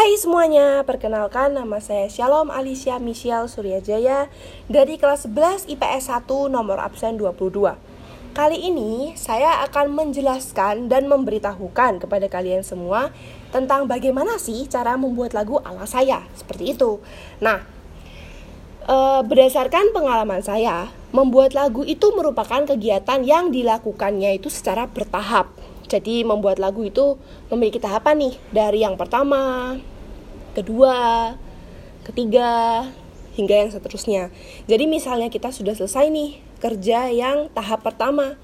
Hai semuanya, perkenalkan nama saya Shalom Alicia Michelle Suryajaya dari kelas 11 IPS 1 nomor absen 22. Kali ini saya akan menjelaskan dan memberitahukan kepada kalian semua tentang bagaimana sih cara membuat lagu ala saya, seperti itu. Nah, e, berdasarkan pengalaman saya, membuat lagu itu merupakan kegiatan yang dilakukannya itu secara bertahap jadi membuat lagu itu memiliki tahapan nih dari yang pertama, kedua, ketiga, hingga yang seterusnya. Jadi misalnya kita sudah selesai nih kerja yang tahap pertama,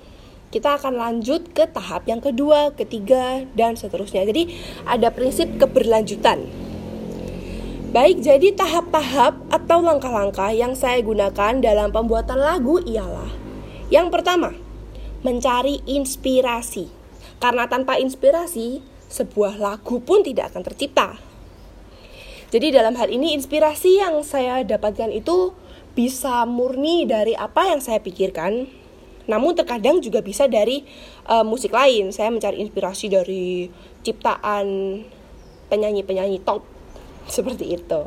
kita akan lanjut ke tahap yang kedua, ketiga, dan seterusnya. Jadi ada prinsip keberlanjutan. Baik, jadi tahap-tahap atau langkah-langkah yang saya gunakan dalam pembuatan lagu ialah yang pertama, mencari inspirasi. Karena tanpa inspirasi, sebuah lagu pun tidak akan tercipta. Jadi dalam hal ini inspirasi yang saya dapatkan itu bisa murni dari apa yang saya pikirkan. Namun terkadang juga bisa dari uh, musik lain. Saya mencari inspirasi dari ciptaan penyanyi-penyanyi top seperti itu.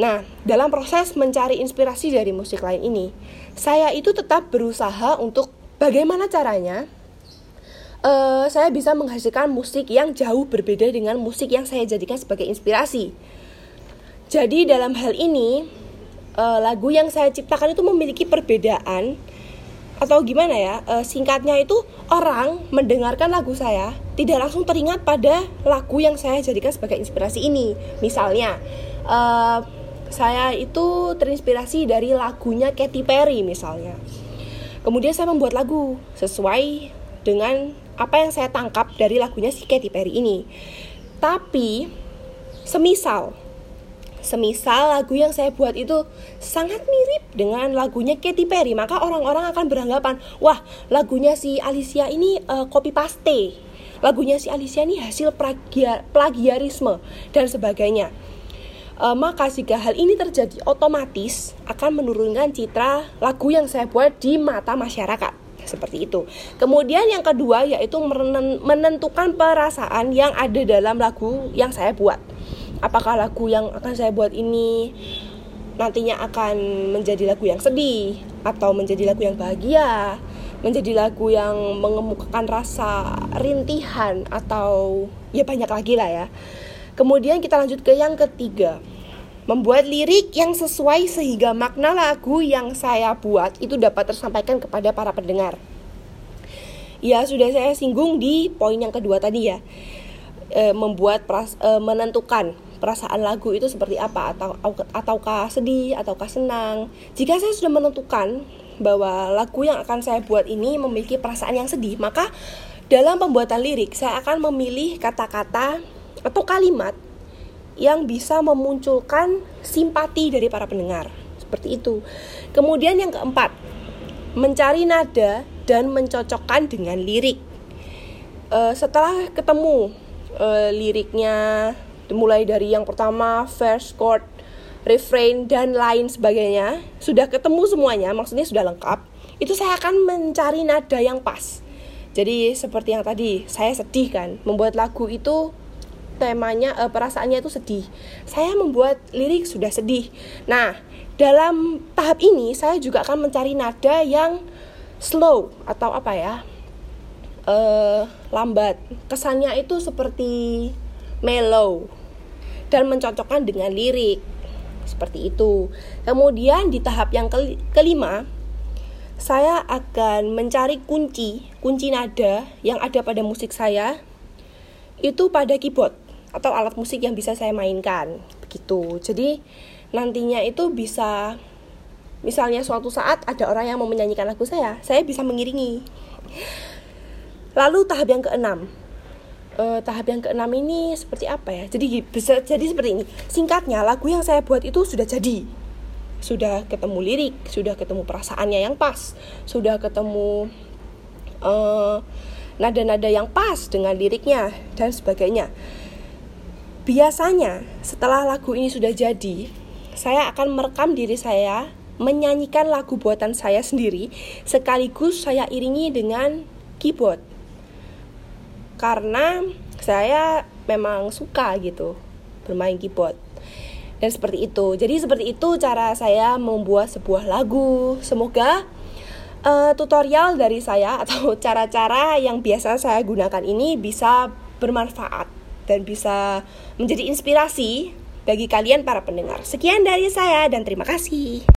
Nah, dalam proses mencari inspirasi dari musik lain ini, saya itu tetap berusaha untuk bagaimana caranya uh, saya bisa menghasilkan musik yang jauh berbeda dengan musik yang saya jadikan sebagai inspirasi. Jadi dalam hal ini uh, lagu yang saya ciptakan itu memiliki perbedaan atau gimana ya uh, singkatnya itu orang mendengarkan lagu saya tidak langsung teringat pada lagu yang saya jadikan sebagai inspirasi ini. Misalnya uh, saya itu terinspirasi dari lagunya Katy Perry misalnya. Kemudian saya membuat lagu sesuai dengan apa yang saya tangkap dari lagunya si Katy Perry ini. Tapi semisal semisal lagu yang saya buat itu sangat mirip dengan lagunya Katy Perry, maka orang-orang akan beranggapan, wah lagunya si Alicia ini uh, copy paste, lagunya si Alicia ini hasil plagia, plagiarisme dan sebagainya. Uh, maka jika hal ini terjadi, otomatis akan menurunkan citra lagu yang saya buat di mata masyarakat seperti itu. Kemudian yang kedua yaitu menentukan perasaan yang ada dalam lagu yang saya buat. Apakah lagu yang akan saya buat ini nantinya akan menjadi lagu yang sedih atau menjadi lagu yang bahagia, menjadi lagu yang mengemukakan rasa rintihan atau ya banyak lagi lah ya. Kemudian kita lanjut ke yang ketiga, membuat lirik yang sesuai sehingga makna lagu yang saya buat itu dapat tersampaikan kepada para pendengar. Ya, sudah saya singgung di poin yang kedua tadi ya. E, membuat pras, e, menentukan perasaan lagu itu seperti apa atau ataukah sedih ataukah senang. Jika saya sudah menentukan bahwa lagu yang akan saya buat ini memiliki perasaan yang sedih, maka dalam pembuatan lirik saya akan memilih kata-kata atau kalimat yang bisa memunculkan simpati dari para pendengar. Seperti itu. Kemudian yang keempat, mencari nada dan mencocokkan dengan lirik. Uh, setelah ketemu uh, liriknya mulai dari yang pertama verse, chord, refrain dan lain sebagainya, sudah ketemu semuanya, maksudnya sudah lengkap. Itu saya akan mencari nada yang pas. Jadi seperti yang tadi, saya sedih kan, membuat lagu itu temanya uh, perasaannya itu sedih. Saya membuat lirik sudah sedih. Nah, dalam tahap ini saya juga akan mencari nada yang slow atau apa ya? Uh, lambat. Kesannya itu seperti mellow dan mencocokkan dengan lirik. Seperti itu. Kemudian di tahap yang kelima, saya akan mencari kunci, kunci nada yang ada pada musik saya itu pada keyboard atau alat musik yang bisa saya mainkan. Begitu. Jadi nantinya itu bisa misalnya suatu saat ada orang yang mau menyanyikan lagu saya saya bisa mengiringi. Lalu tahap yang keenam. Uh, tahap yang keenam ini seperti apa ya? Jadi bisa jadi seperti ini. Singkatnya lagu yang saya buat itu sudah jadi. Sudah ketemu lirik sudah ketemu perasaannya yang pas sudah ketemu uh, nada-nada yang pas dengan liriknya dan sebagainya Biasanya setelah lagu ini sudah jadi, saya akan merekam diri saya menyanyikan lagu buatan saya sendiri sekaligus saya iringi dengan keyboard. Karena saya memang suka gitu bermain keyboard. Dan seperti itu. Jadi seperti itu cara saya membuat sebuah lagu. Semoga uh, tutorial dari saya atau cara-cara yang biasa saya gunakan ini bisa bermanfaat dan bisa menjadi inspirasi bagi kalian para pendengar. Sekian dari saya dan terima kasih.